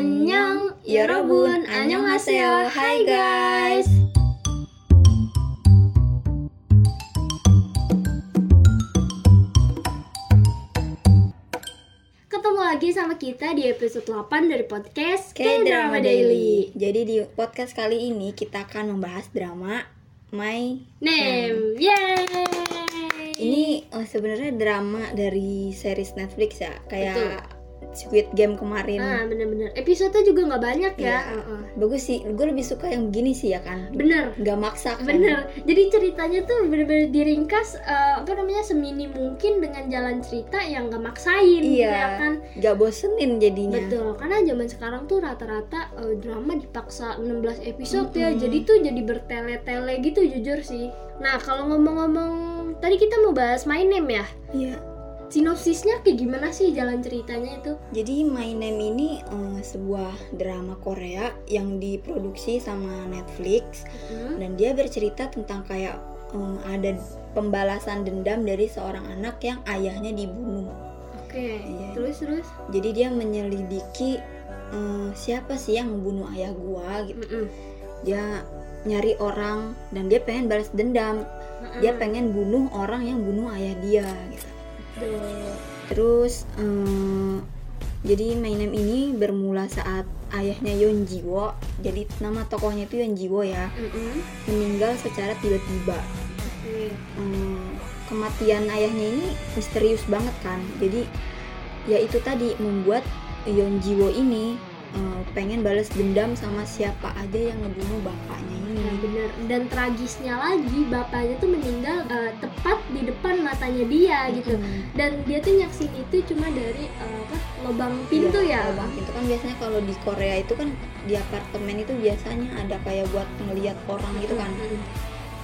Annyeong, Yorobun, Annyeonghaseyo, hai guys. Ketemu lagi sama kita di episode 8 dari podcast K-Drama Daily. Jadi di podcast kali ini kita akan membahas drama My Name, yeay! Ini eh, sebenarnya drama dari series Netflix ya, kayak Betul. Squid Game kemarin. Ah bener-bener, episode juga nggak banyak ya Iya. Heeh. Bagus sih, gue lebih suka yang begini sih ya kan. Bener Gak maksa kan. Bener, jadi ceritanya tuh bener-bener diringkas eh, apa namanya semini mungkin dengan jalan cerita yang gak maksain, Iya. ya kan? Gak bosenin jadinya. Betul, karena zaman sekarang tuh rata-rata eh, drama dipaksa 16 episode ya, Mm-mm. jadi tuh jadi bertele-tele gitu jujur sih. Nah kalau ngomong-ngomong, tadi kita mau bahas My Name ya, Iya. Sinopsisnya kayak gimana sih jalan ceritanya itu? Jadi My Name ini eh, sebuah drama Korea yang diproduksi sama Netflix Hmm? dan dia bercerita tentang kayak eh, ada pembalasan dendam dari seorang anak yang ayahnya dibunuh. Oke, Iya. terus terus. Jadi dia menyelidiki eh, siapa sih yang membunuh ayah gua gitu. Mm-mm. Dia nyari orang dan dia pengen balas dendam. Dia pengen bunuh orang yang bunuh ayah dia gitu. Terus eh, jadi My Name ini bermula saat ayahnya Yeon Jiwo. Jadi nama tokohnya itu Yeon Jiwo ya, Mm-mm. meninggal secara tiba-tiba. Oke. Eh, kematian ayahnya ini misterius banget kan. Jadi ya itu tadi membuat Yeon Jiwo ini eh, pengen balas dendam sama siapa aja yang ngebunuh bapaknya ini. Nah bener dan tragisnya lagi bapaknya tuh meninggal eh, tepat di depan matanya dia gitu Hmm. dan dia tuh nyaksin itu cuma dari eh, apa lubang pintu Iya, ya lubang pintu kan biasanya kalau di Korea itu kan di apartemen itu biasanya ada kayak buat ngelihat orang gitu kan. Mm-mm.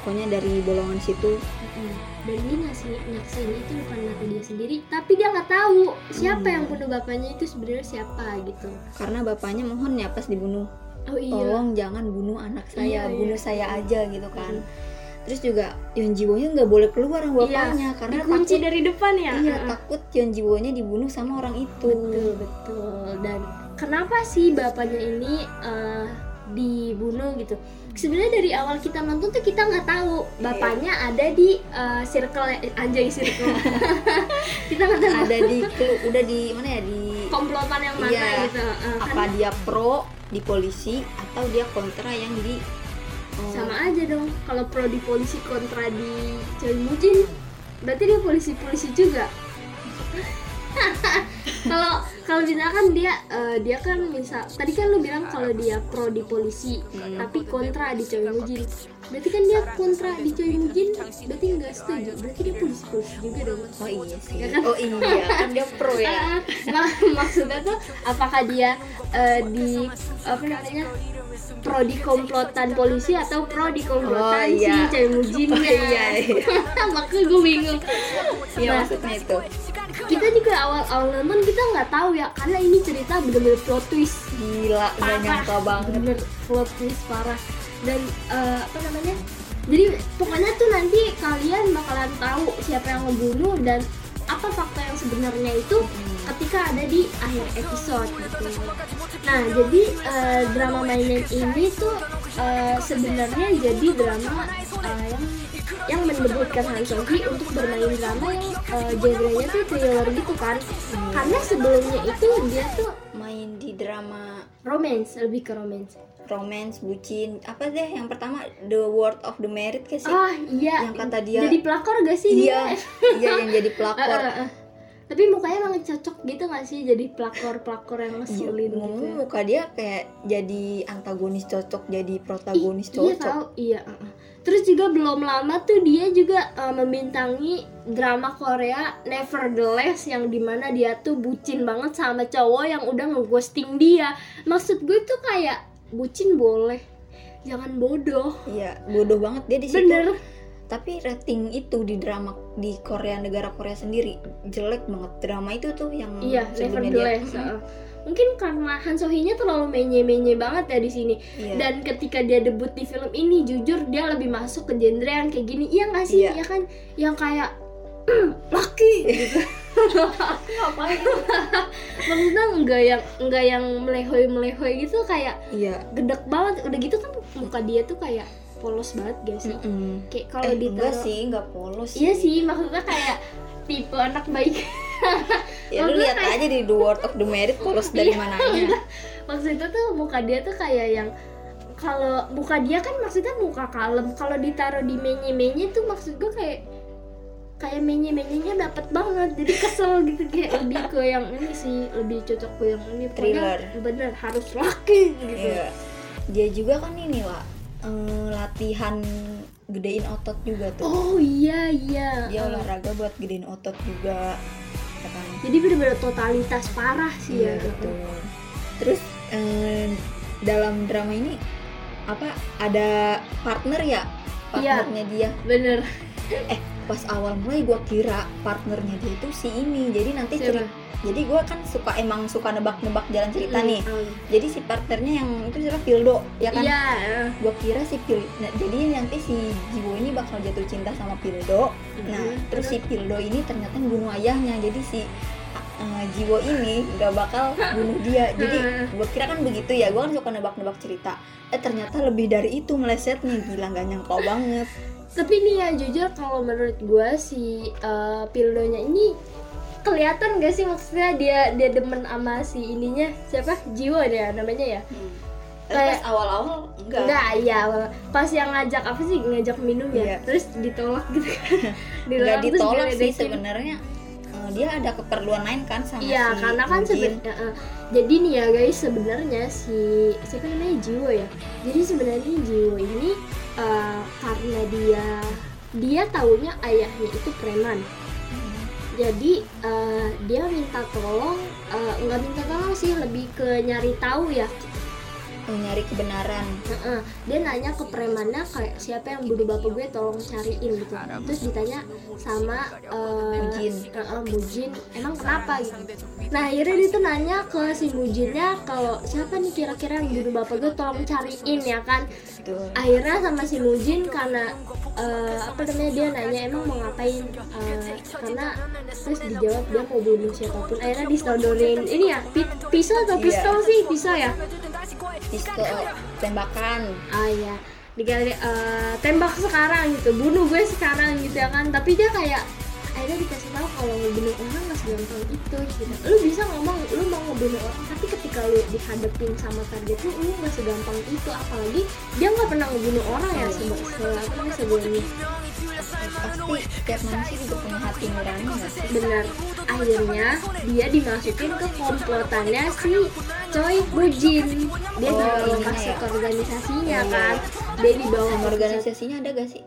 Pokoknya dari bolongan situ Mm-mm. dan dia ngasih nyaksin itu bukan mata dia sendiri tapi dia nggak tahu siapa Hmm. yang bunuh bapaknya itu sebenarnya siapa gitu karena bapaknya mohon ya pas dibunuh oh iya tolong jangan bunuh anak saya Iya, iya. bunuh saya aja gitu kan Mm. terus juga Yeon Jiwonya nggak boleh keluar sama bapaknya karena Iya. dikunci takut dari depan ya iya Mm-mm. takut Yeon Jiwonya dibunuh sama orang itu Betul betul dan kenapa sih bapaknya ini eh, dibunuh gitu? Sebenarnya dari awal kita nonton tuh kita nggak tahu bapaknya ada di eh, circle anjay circle. kita nggak tahu ada di udah di mana ya di komplotan yang mana Iya. gitu. Eh, apa kan dia pro di polisi atau dia kontra yang di oh, sama aja dong. Kalau pro di polisi kontra di Choi Mujin, berarti dia polisi-polisi juga. kalau kalau misalkan dia eh, dia kan misal tadi kan lu bilang kalau dia pro di polisi Hmm. tapi kontra di Choi Mujin berarti kan dia kontra di Choi Mujin berarti nggak setuju berarti dia polisi polisi juga dong oh iya sih Ya kan? oh iya kan dia pro ya Ah, mak- maksudnya tuh apakah dia eh, di apa namanya pro di komplotan polisi atau pro di komplotan Oh, iya. si Choi Mujin Oh, iya, iya. makanya gue bingung iya Nah, maksudnya itu kita juga awal-awal nonton kita nggak tahu ya karena ini cerita bener-bener plot twist. Gila parah. nyangka banget. Bener plot twist parah. Dan eh, apa namanya? Jadi pokoknya tuh nanti kalian bakalan tahu siapa yang ngebunuh dan apa fakta yang sebenarnya itu ketika ada di akhir episode gitu. Nah jadi eh, drama My Name ini tuh eh, sebenarnya jadi drama eh, yang yang mendebutkan Han So Hee untuk bermain drama yang eh, genrenya tuh thriller gitu kan. Karena sebelumnya itu dia tuh main di drama romance lebih ke romance. romance bucin apa deh yang pertama The World of the Merit ke sih Ah iya. Yang kata dia- Jadi pelakor gak sih iya dia? iya yang jadi pelakor eh, eh. Tapi mukanya emang cocok gitu gak sih jadi pelakor-pelakor yang ngeselin gitu. ngomong muka dia kayak jadi antagonis cocok jadi protagonis Iya cocok tahu, iya. eh, eh. Terus juga belum lama tuh dia juga eh, membintangi drama Korea Nevertheless yang di mana dia tuh bucin banget sama cowok yang udah ngeghosting dia. Maksud gue tuh kayak bucin boleh, jangan bodoh. iya bodoh banget dia di situ Bener. tapi rating itu di drama di Korea negara Korea sendiri jelek banget drama itu tuh yang Iya, sebelumnya dia Nevertheless. Mungkin karena Han So Hee-nya terlalu menye-menye banget ya di sini. Iya. Dan ketika dia debut di film ini, jujur dia lebih masuk ke genre yang kayak gini. Iya nggak sih? Iya. Ya kan, yang kayak laki gitu ngapain maksudnya enggak yang enggak yang melehoy melehoy gitu kayak iya gedek banget udah gitu kan muka dia tuh kayak polos banget gak sih Mm-mm. kayak kalau eh, enggak ditaruh sih enggak polos iya sih maksudnya kayak tipe anak baik. Ya lu lihat kayak- aja di The World of the Merit polos dari Iya, mananya. maksudnya tuh muka dia tuh kayak yang kalau muka dia kan maksudnya muka kalem. Kalau ditaruh di menye menye tuh maksud gue kayak kayak menye menyenya dapat banget. Jadi kesel gitu kayak lebih ke yang ini sih lebih cocok ke yang ini. Pokoknya Thriller. bener harus laki gitu. Iya. dia juga kan ini lah eh, latihan gedein otot juga tuh. Oh iya iya. Dia olahraga buat gedein otot juga ya kan? Jadi bener-bener totalitas parah sih iya ya betul. Terus eh, dalam drama ini apa ada partner ya? Iya. partnernya dia. Bener. Eh pas awal mulai gua kira partnernya dia itu si ini jadi nanti cerita jadi gua kan suka emang suka nebak-nebak jalan cerita nih. Hmm, jadi si partnernya yang itu siapa? Pildo ya kan? Iya eh. gue kira si Pil nah, jadi nanti si Jiwo ini bakal jatuh cinta sama Pildo. Nah Mhm. terus? si Pildo ini ternyata bunuh ayahnya. Jadi si uh, Jiwo ini gak bakal bunuh dia. Jadi gue kira kan begitu ya. Gue kan suka nebak-nebak cerita. Eh ternyata lebih dari itu melesetnya. Gila gak nyangka banget Tapi nih ya jujur kalau menurut gue si eh, Pildonya ini kelihatan gak sih? Maksudnya dia dia demen sama si ininya siapa? Jiwo dia namanya ya? Pas Kayak- awal-awal enggak, enggak iya pas yang ngajak apa sih? Ngajak minum ya? Iya. terus ditolak gitu kan? Ditolak sih sebenarnya. Eh, dia ada keperluan lain kan sama Iya si karena kan sebenarnya jadi nih ya guys sebenarnya si siapa namanya? Jiwo ya? Jadi sebenarnya Jiwo ini eh, karena dia dia taunya ayahnya itu preman. Jadi eh, dia minta tolong eh, nggak minta tolong sih lebih ke nyari tahu ya Eh, nyari kebenaran. Heeh. dia nanya ke premannya kayak siapa yang bunuh bapak gue? Tolong cariin gitu. Terus ditanya sama eh, Mujin. Heeh, Mujin emang kenapa? Gitu. Nah akhirnya dia tuh nanya ke si Mujinnya kalau siapa nih kira-kira yang bunuh bapak gue? Tolong cariin ya kan? Betul. akhirnya sama si Mujin karena eh, apa namanya dia nanya emang mau ngapain Eh, karena terus dijawab dia mau bunuh siapa pun. Akhirnya disodorin. Ini ya pi- pisau atau Iya. pistol sih? Pisau ya pistol tembakan. Ah ya digali eh, tembak sekarang gitu. Bunuh gue sekarang gitu ya kan. Tapi dia kayak akhirnya dikasih tahu kalau ngebunuh orang nggak segampang itu gitu. Lu bisa ngomong lu mau ngebunuh orang tapi ketika lu dihadapin sama target lu lu nggak segampang itu. Apalagi dia nggak pernah ngebunuh orang ya sebe- se- apa namanya, sebelumnya pasti setiap manusia juga punya hati nurani sih benar akhirnya dia dimasukin ke komplotannya si Choi Bujin dia Oh, ininya masuk ya? ke organisasinya Iya, kan. Dia ke pusat organisasinya. ada gak sih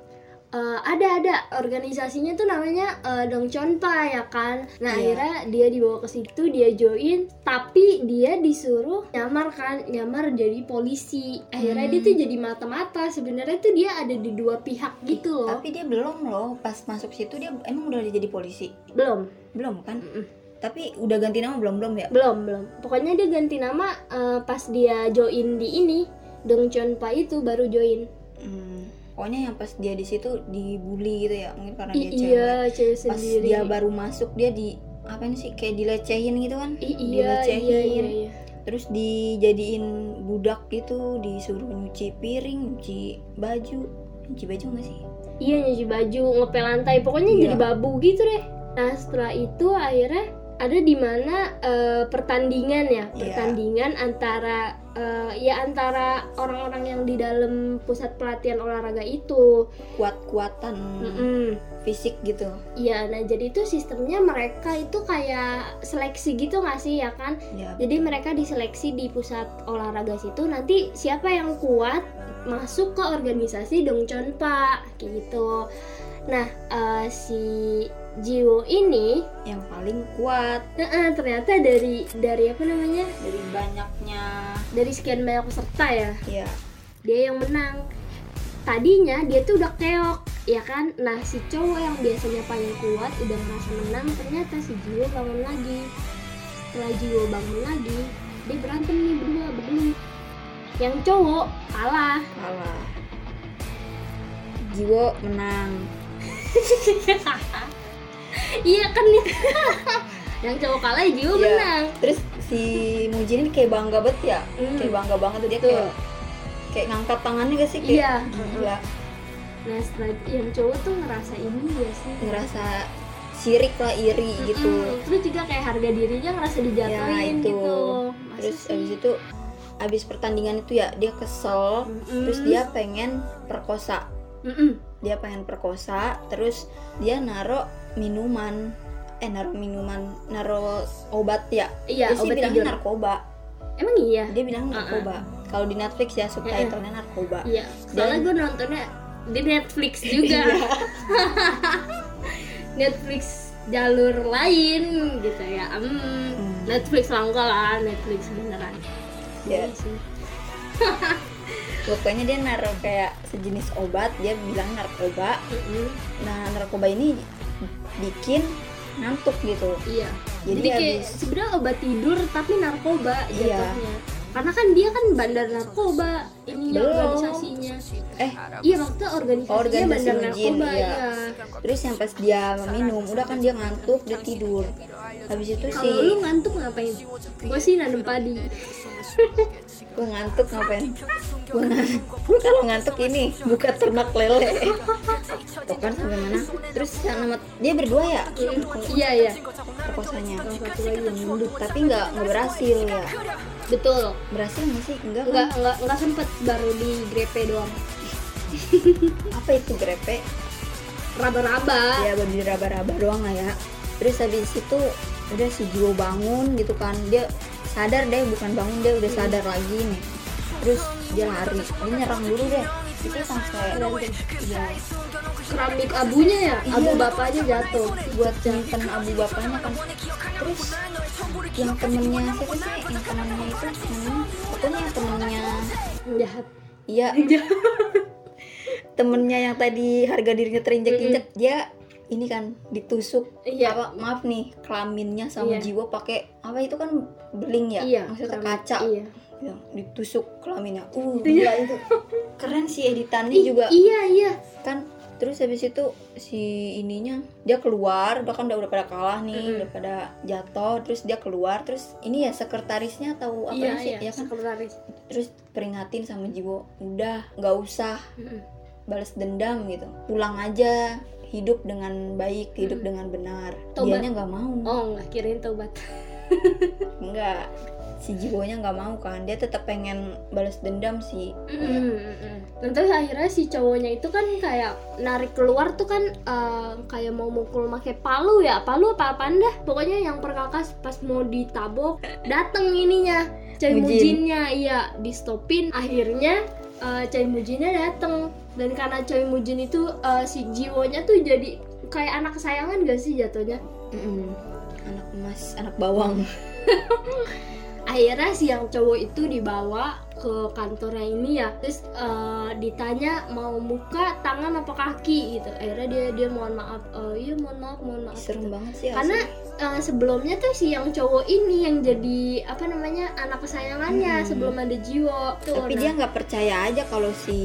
Eh, ada ada organisasinya tuh namanya eh, Dongchonpa ya kan. Nah Iya. akhirnya dia dibawa ke situ dia join, tapi dia disuruh nyamar kan, nyamar jadi polisi. Akhirnya Hmm. dia tuh jadi mata-mata. Sebenarnya tuh dia ada di dua pihak gitu loh. tapi dia belum loh pas masuk situ dia emang udah jadi polisi Belum, belum kan Mm-mm. tapi udah ganti nama belum belum ya belum, belum. Pokoknya dia ganti nama eh, pas dia join di ini Dongchonpa itu baru join. Hmm, pokoknya yang pas dia di situ dibully gitu ya mungkin karena I- dia cewek iya, cewek pas sendiri. dia baru masuk dia di apa ini sih kayak dilecehin gitu kan I- iya, dilecehin iya, iya, iya. terus dijadiin budak gitu disuruh nyuci piring nyuci baju nyuci baju nggak sih Iya nyuci baju, ngepel lantai, pokoknya Iya. jadi babu gitu deh. Nah setelah itu akhirnya ada di mana eh, pertandingan ya, Iya. pertandingan antara eh, ya antara orang-orang yang di dalam pusat pelatihan olahraga itu. kuat-kuatan Mm-mm. fisik gitu Iya, nah jadi itu sistemnya mereka itu kayak seleksi gitu nggak sih ya kan? ya Jadi mereka diseleksi di pusat olahraga situ. Nanti siapa yang kuat masuk ke organisasi Dongchonpa gitu. Nah, eh, si Jiwo ini yang paling kuat eh, ternyata dari dari apa namanya? dari banyaknya Dari sekian banyak peserta ya, ya dia yang menang. Tadinya dia tuh udah keok, ya kan? Nah, si cowok yang biasanya paling kuat udah merasa menang, ternyata si Jiwo bangun lagi. Setelah Jiwo bangun lagi, dia berantem nih berdua berdua. Yang cowok kalah. kalah Jiwo menang iya kan nih yang cowok kalah Jiwo Iya. menang terus si Mujin ini kayak bangga banget ya Hmm. kayak bangga banget tuh dia Tuh. kayak kayak ngangkat tangannya gak sih kayak Iya. gila nah setelah yang cowok tuh ngerasa ini ya sih ngerasa sirik lah iri gitu Mm-mm. terus juga kayak harga dirinya ngerasa dijatuhin Ya, itu. gitu Masa terus sih? abis itu abis pertandingan itu ya dia kesel Mm-mm. terus dia pengen perkosa Mm-mm. dia pengen perkosa terus dia naro minuman eh naro minuman naro obat ya? Iya dia sih obat bilangnya tidur. narkoba. Emang iya? Dia bilang narkoba. Kalau di Netflix ya subtitlenya narkoba. Iya. Soalnya gue nontonnya di Netflix juga. Iya. Netflix jalur lain gitu ya. Hmm, Hmm. Netflix langka lah Netflix beneran. Ya. Iya sih. pokoknya dia naruh kayak sejenis obat dia bilang narkoba. Mm-mm. nah narkoba ini bikin ngantuk gitu iya Jadi jadi, kayak sebenarnya obat tidur tapi narkoba Iya. jatuhnya karena kan dia kan bandar narkoba Belum. organisasinya eh iya maksudnya organisasinya Organisasi bandar Ujin, narkoba iya. iya. terus yang pas dia minum udah kan dia ngantuk dia tidur habis itu kalau sih lu ngantuk ngapain gue sih nanam padi gue ngantuk ngapain? Gue ngantuk. Gua kalau ngantuk ini buka ternak lele. Tuh kan bagaimana terus yang nama dia berdua ya? Iya iya. Perkosanya satu lagi yang mundut tapi nggak nggak berhasil ya? Betul. Berhasil nggak sih? Enggak kan? nggak nggak nggak sempet. Baru di grepe doang. Apa itu grepe? Raba-raba. Ya baru diraba-raba doang lah ya. Terus habis itu udah si Jiwo bangun gitu kan. Dia sadar deh bukan bangun dia udah sadar lagi nih. Terus dia lari dia nyerang dulu deh. Itu sampai ya, keramik abunya ya abu Iya. bapaknya jatuh. Buat nyimpen abu bapaknya kan. Terus yang temennya siapa sih? Yang temennya itu namanya pokoknya yang temennya jahat. Iya. Temennya yang tadi harga dirinya terinjek-injek dia ini kan ditusuk. Iya. Apa maaf nih kelaminnya sama Iya. jiwa pakai apa itu kan beling ya? Iya maksudnya keramik. kaca. Iya. Ya, ditusuk kelaminnya. Uh Iya. gila itu. Keren sih editannya Ih, juga. iya iya. Kan terus habis itu si ininya dia keluar udah kan udah, udah pada kalah nih Mm-mm. udah pada jatuh terus dia keluar terus ini ya sekretarisnya tahu apa iya sih? iya ya kan? sekretaris. Terus peringatin sama Jiwo udah nggak usah Mm-mm. balas dendam gitu. Pulang aja hidup dengan baik hidup Mm. dengan benar. Tobat. dianya nggak mau. Oh nggak kirain tobat nggak. Si Jiwonya nggak mau kan. Dia tetap pengen balas dendam sih. Dan terus akhirnya si cowoknya itu kan kayak narik keluar tuh kan eh, kayak mau mukul pakai palu ya. Palu apa apaan dah? Pokoknya yang perkakas pas mau ditabok dateng ininya. Cai Mujin. Mujinnya iya. Di stopin akhirnya eh, Cai Mujinnya dateng. Dan karena Cai Mujin itu eh, si jiwonya tuh jadi kayak anak kesayangan gak sih jatuhnya? Mm-mm. anak emas anak bawang. Akhirnya si yang cowok itu dibawa ke kantornya ini ya terus eh, ditanya mau muka tangan apa kaki gitu akhirnya dia dia mohon maaf "Eh, iya mohon maaf mohon maaf serem gitu. banget sih karena asli. eh, sebelumnya tuh si yang cowok ini yang jadi apa namanya anak kesayangannya Hmm. sebelum ada jiwo tuh tapi nah. dia nggak percaya aja kalau si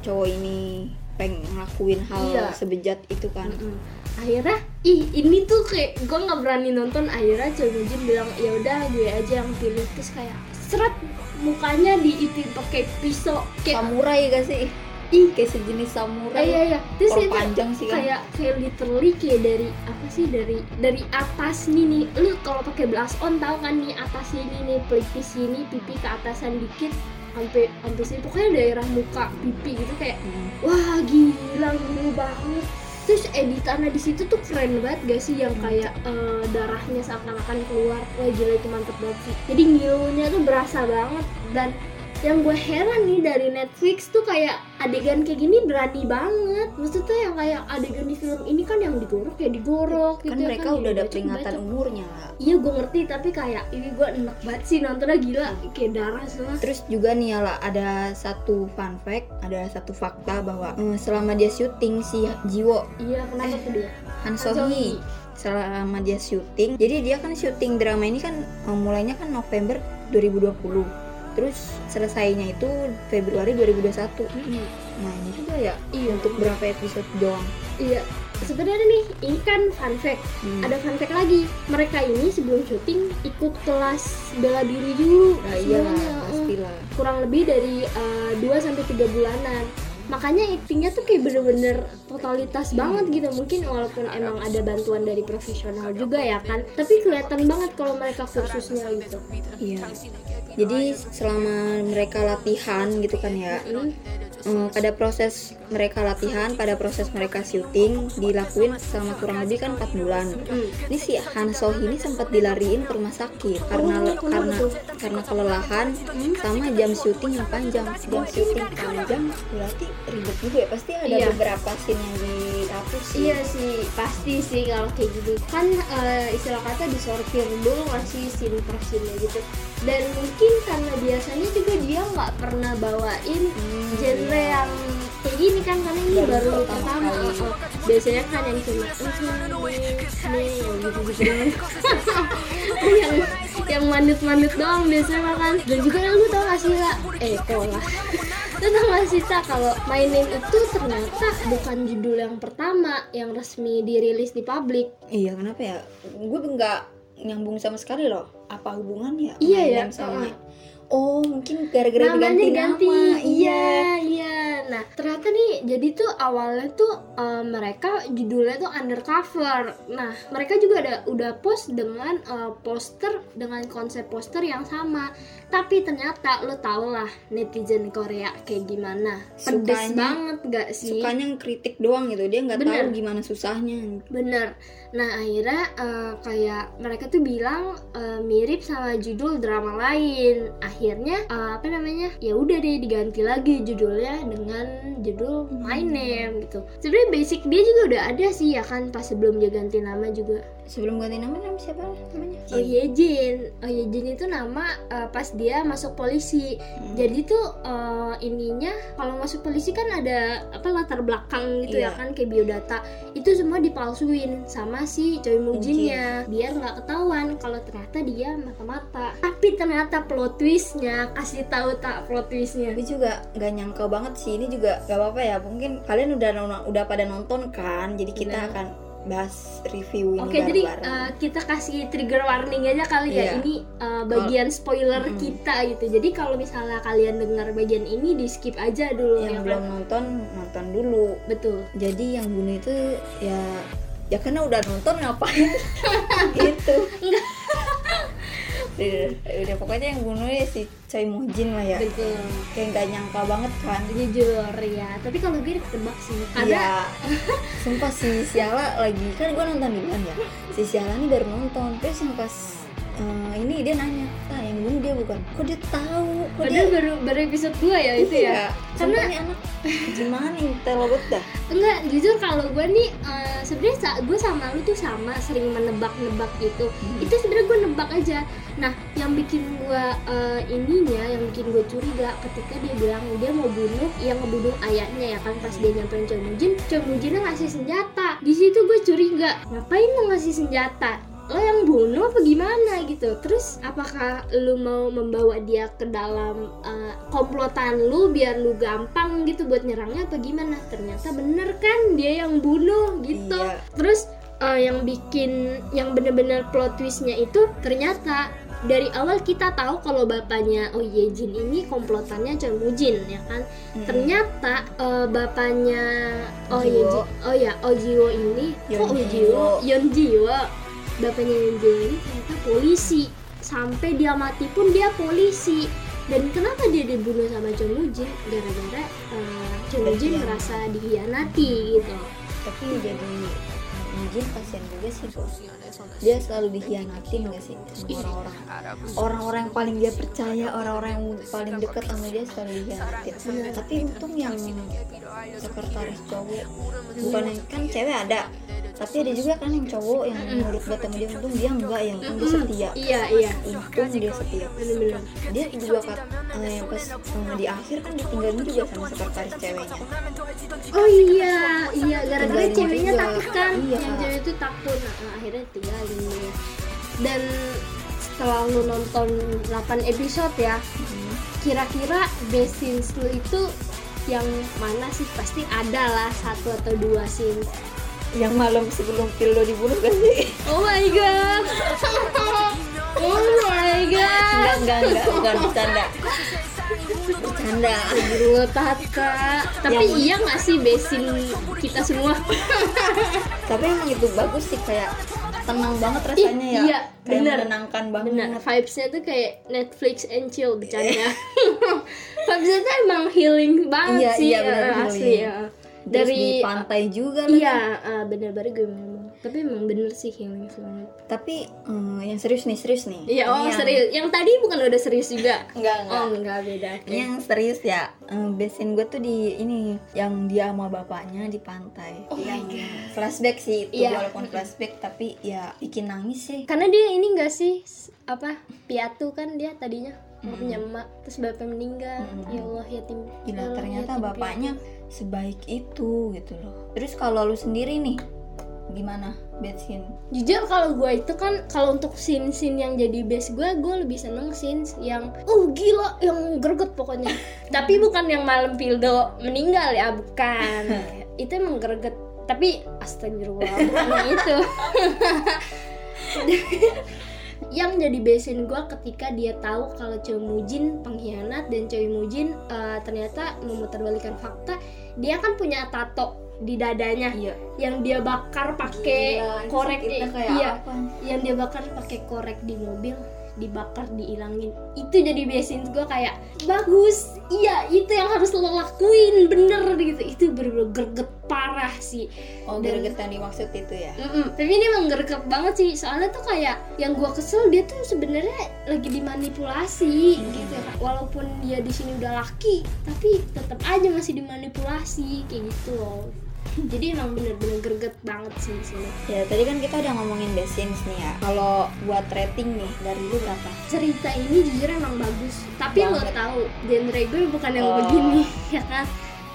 cowok ini pengen ngelakuin hal Iya. sebejat itu kan Mm-mm. akhirnya ih ini tuh kayak gue nggak berani nonton akhirnya Choi Jin bilang ya udah gue aja yang pilih terus kayak seret mukanya diitin pakai pisau kayak samurai gak sih? Ih. Kayak sejenis samurai. Iya iya. Terus itu panjang sih kan. kayak kayak literally kayak dari apa sih dari dari atas nih nih. Lu kalau pakai blush on tahu kan nih atas ini nih pelipis sini pipi ke atasan dikit sampai sampai sini. Pokoknya daerah muka pipi gitu kayak Hmm. wah gila gila banget terus editannya di situ tuh keren banget gak sih? Yang kayak eh, darahnya seakan-akan keluar. Wah gila itu mantep banget sih. Jadi ngilunya tuh berasa banget. Dan yang gue heran nih dari Netflix tuh kayak adegan kayak gini berani banget. Maksudnya yang kayak adegan di film ini kan yang digorok ya digorok kan gitu ya mereka yang udah ada peringatan umurnya lah iya gue ngerti tapi kayak ini gue enak banget sih nontonnya gila. Kayak darah semua. Terus juga nih ya lah ada satu fun fact, ada satu fakta bahwa eh, selama dia syuting si Jiwo iya kenapa Eh, tuh dia? Han Sohee selama dia syuting, jadi dia kan syuting drama ini kan eh, mulainya kan November 2020. Terus selesainya itu Februari 2021. Mm-mm. Nah ini juga ya iya untuk berapa episode doang. iya sebenarnya nih ini kan fun fact Hmm. ada fun fact lagi mereka ini sebelum syuting ikut kelas bela diri dulu Nah, iya. Eh, pastilah. kurang lebih dari 2 sampai 3 bulanan makanya actingnya tuh kayak bener-bener totalitas banget gitu mungkin walaupun emang ada bantuan dari profesional juga ya kan tapi kelihatan banget kalau mereka kursusnya gitu Iya. Jadi selama mereka latihan gitu kan ya, Hmm. Eh, pada proses mereka latihan, pada proses mereka syuting dilakuin selama kurang lebih kan 4 bulan. Hmm. Ini si Han Sohee ini sempat dilariin ke rumah sakit karena Oh, kenapa karena tuh? karena kelelahan sama jam syuting yang panjang. Jam syuting panjang berarti ribet juga ya. Pasti ada Iya. beberapa scene yang dihapus sih. Iya sih, pasti sih kalau kayak gitu kan eh, istilah kata disortir dulu ngasih scene per scene gitu. Dan mungkin karena biasanya juga dia nggak pernah bawain Hmm, genre iya. yang kayak gini kan karena ini Baru baru pertama oh. Biasanya kan yang cuma nih gitu gitu yang yang mandut-mandut doang biasanya kan dan juga lu tau gak sih lah eh kok lah lu tau gak sih tak kalau My Name itu ternyata bukan judul yang pertama yang resmi dirilis di publik Iya, kenapa ya? Gue nggak nyambung sama sekali loh. Apa hubungannya? Iya ya, sama uh-uh. Oh, mungkin gara-gara diganti ganti nama. iya iya nah ternyata nih jadi tuh awalnya tuh eh, mereka judulnya tuh undercover nah mereka juga ada udah post dengan eh, poster dengan konsep poster yang sama tapi ternyata lo tau lah netizen Korea kayak gimana pedes Sukanya- banget gak sih Sukanya kritik doang gitu. Dia nggak tahu gimana susahnya. Bener. Nah akhirnya eh, kayak mereka tuh bilang eh, mirip sama judul drama lain. Akhirnya eh, apa namanya? Ya udah deh diganti lagi judulnya dengan judul My Name gitu. Sebenarnya basic dia juga udah ada sih ya kan pas sebelum dia ganti nama juga. Sebelum ganti nama, nama siapa namanya? Oh Yejin. Oh Yejin itu nama eh, pas dia masuk polisi. Hmm. Jadi tuh eh, ininya kalau masuk polisi kan ada apa latar belakang gitu ya Iya. kan kayak biodata. Itu semua dipalsuin sama si Choi Mujinnya biar nggak ketahuan kalau ternyata dia mata-mata. Tapi ternyata plot twistnya kasih tahu tak plot twistnya. Tapi juga nggak nyangka banget sih. Ini juga nggak apa-apa ya. Mungkin kalian udah udah pada nonton kan. Jadi kita Bener. akan bahas review ini Oke, jadi eh, kita kasih trigger warning aja kali ya. Iya. Ini eh, bagian spoiler Mm-mm. kita gitu. Jadi kalau misalnya kalian dengar bagian ini di skip aja dulu yang ya belum kan? nonton nonton dulu. Betul. Jadi yang bunuh itu ya ya karena udah nonton ngapain gitu. Udah, udah pokoknya yang bunuhnya si Choi Mojin lah ya. Betul. Kayak nggak nyangka banget kan. Jujur ya. Tapi kalau gue ketebak sih. Karena Iya, sumpah si Siala lagi kan gue nonton duluan ya. Si Siala ini baru nonton, terus yang pas eh, ini dia nanya, ah yang bunuh dia bukan? Kok dia tahu? Kok dia? baru baru episode 2 ya itu ya. Iya, sumpah nih anak gimana intel banget dah. Enggak, jujur kalau gue nih eh, sebenarnya gue sama lu tuh sama sering menebak-nebak gitu. Hmm. Itu sebenarnya gue nebak aja. Nah, yang bikin gue eh, ininya, yang bikin gue curiga ketika dia bilang dia mau bunuh yang ngebunuh ayahnya ya kan pas dia nyamperin Choi Mujin, Choi Mujinnya ngasih senjata. Di situ gue curiga, ngapain lo ngasih senjata? Lo yang bunuh apa gimana gitu? Terus apakah lu mau membawa dia ke dalam eh, komplotan lu biar lu gampang gitu buat nyerangnya apa gimana? Ternyata bener kan dia yang bunuh gitu. Iya. Terus eh, yang bikin yang bener-bener plot twistnya itu ternyata dari awal kita tahu kalau bapaknya Oh Yejin ini komplotannya Choi Mujin ya kan. Mm-mm. Ternyata eh, bapaknya Oh Jiwo. Yejin, oh ya Oh Jiwo ini Yeon kok Oh Jiwo. Yeon Jiwo. Bapaknya Jiwo ini ternyata polisi. Sampai dia mati pun dia polisi. Dan kenapa dia dibunuh sama Choi Mujin? Gara-gara eh, Choi Mujin Bagian. merasa dihianati gitu. Tapi jadi Mujin kasihan juga sih. Bos. Dia selalu dikhianatin gak sih? Sama orang-orang. Orang-orang yang paling dia percaya, orang-orang yang paling dekat sama dia selalu dikhianatin. Tapi untung yang sekretaris cowok. bukan yang kan cewek ada. Tapi ada juga kan yang cowok yang nurut banget sama dia untung dia enggak yang untung dia setia. Iya, iya. untung dia setia. Bener-bener. dia juga kat, eh, yang pas eh, di akhir kan ditinggalin juga sama sekretaris ceweknya. Oh iya, iya. Gara-gara ceweknya takut kan. Iya. Yang cewek itu takut. Nah, akhirnya tinggalin dia. Dan setelah lu nonton 8 episode ya, Hmm. kira-kira best scenes lu itu yang mana sih? Pasti ada lah satu atau dua scenes yang malam sebelum Pildo dibunuh gak sih? Oh my god. Oh my god. Enggak, enggak, enggak, bukan bercanda. Bercanda. Astagfirullah Tata. Tapi Yang- iya nggak sih besin kita semua? Tapi emang itu bagus sih kayak tenang banget rasanya ya. iya, kayak bener. menenangkan banget. Benar, vibesnya tuh kayak Netflix and chill bercanda. vibesnya tuh emang healing banget Iya, sih iya, bener, eh, asli healing. ya. Terus Dari di pantai juga lagi. Iya, eh, bener baru gue ngomong. Tapi emang bener sih healing banget. Tapi eh, yang serius nih, serius nih. Iya, oh yang- serius. Yang tadi bukan udah serius juga? Enggak, enggak. Oh enggak beda. Ini yang serius ya. Eh, besin gue tuh di ini yang dia sama bapaknya di pantai. Oh my yang God. flashback sih itu Iya. walaupun flashback tapi ya bikin nangis sih. Karena dia ini enggak sih apa piatu kan dia tadinya nggak punya emak terus bapaknya meninggal Mm-mm. ya Allah yatim Gila ya Allah, ternyata yatim bapaknya sebaik itu gitu loh. Terus kalau lu sendiri nih gimana? Besin? jujur kalau gue itu kan kalau untuk scene scene yang jadi base gue gue lebih seneng scenes yang uh gila yang greget pokoknya. Tapi bukan yang malam pildo meninggal ya bukan. Itu emang greget. Tapi astagfirullah bukan itu. Yang jadi besin gue ketika dia tahu kalau cewek mujin pengkhianat dan cewek mujin eh, ternyata memutarbalikan fakta dia kan punya tato di dadanya Iya. yang dia bakar pakai korek kita kayak iya apa? yang dia bakar pakai korek di mobil dibakar diilangin itu jadi besin gue kayak bagus iya itu yang harus lo lakuin bener gitu itu bener-bener greget parah sih Oh, Dan- greget yang dimaksud itu ya. Mm-mm. tapi ini emang greget banget sih soalnya tuh kayak yang gue kesel dia tuh sebenarnya lagi dimanipulasi gitu kan walaupun dia di sini udah laki tapi tetap aja masih dimanipulasi kayak gitu loh jadi emang bener-bener greget banget sih di sini Ya, tadi kan kita udah ngomongin besins nih ya. Kalau buat rating nih dari lu berapa? cerita ini jujur emang bagus tapi lo tahu genre gue bukan yang Oh. begini ya kan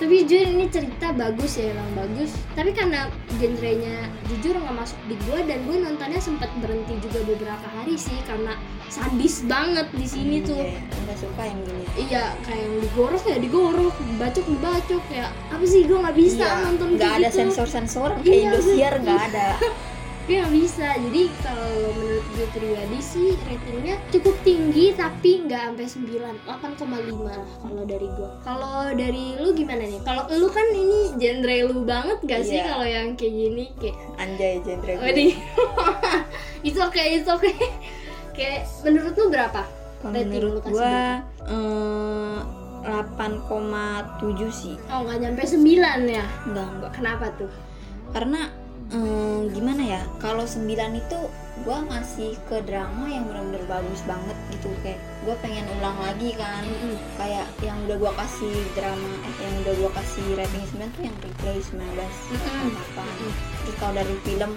tapi jujur ini cerita bagus ya emang bagus. Tapi karena genrenya jujur nggak masuk di gue dan gue nontonnya sempat berhenti juga beberapa hari sih karena sadis banget di sini tuh. Iya, nggak suka yang gini. iya kayak yang digorok ya digorok dibacok dibacok ya. Apa sih gue nggak bisa Iya, nonton nggak kayak ada gitu. sensor-sensor Iya, kayak Indosiar nggak ada. gue nggak bisa jadi kalau menurut gue pribadi sih ratingnya cukup tinggi tapi nggak sampai 9 8,5 lah kalau dari gue kalau dari lu gimana nih kalau lu kan ini genre lu banget gak sih Iya. kalau yang kayak gini kayak Anjay genre gue. Waduh. itu oke itu oke kayak menurut lu berapa Kalau rating lu menurut berapa? eh, 8,7 sih. oh nggak nyampe 9 ya Enggak, enggak. kenapa tuh Karena eh, gimana ya? Kalau 9 itu gua ngasih ke drama yang benar-benar bagus banget gitu. Kayak gua pengen ulang lagi kan. Kayak yang udah gua kasih drama eh yang udah gua kasih rating 9 tuh yang replay 19 Mm-mm. apa? Terus kalau dari film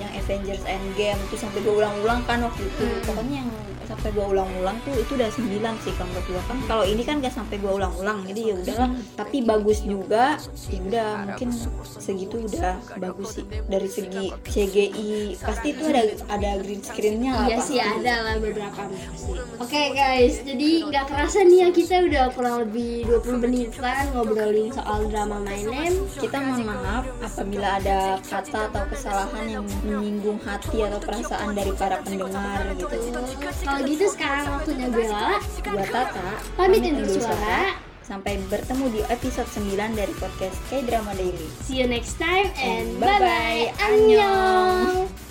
yang Avengers Endgame itu sampai gua ulang-ulang kan waktu itu. Mm. pokoknya yang sampai gua ulang-ulang tuh itu udah 9 sih kalau menurut gua. Kan kalau ini kan gak sampai gua ulang-ulang jadi ya udahlah. Tapi bagus juga ya udah mungkin segitu udah bagus sih. Dari segi CGI pasti itu ada ada green screennya lah Iya sih ada lah beberapa. Pasti. Oke guys, jadi nggak kerasa nih ya kita udah kurang lebih 20 menitan ngobrolin soal drama My Name. kita mohon maaf apabila ada kata atau kesalahan yang menyinggung hati atau perasaan dari para pendengar gitu. Kalau gitu sekarang waktunya gue Lala Gua Tata pamit undur suara. Sampai bertemu di episode 9 dari podcast K-Drama Daily See you next time and Bye-bye. bye bye. Annyeong.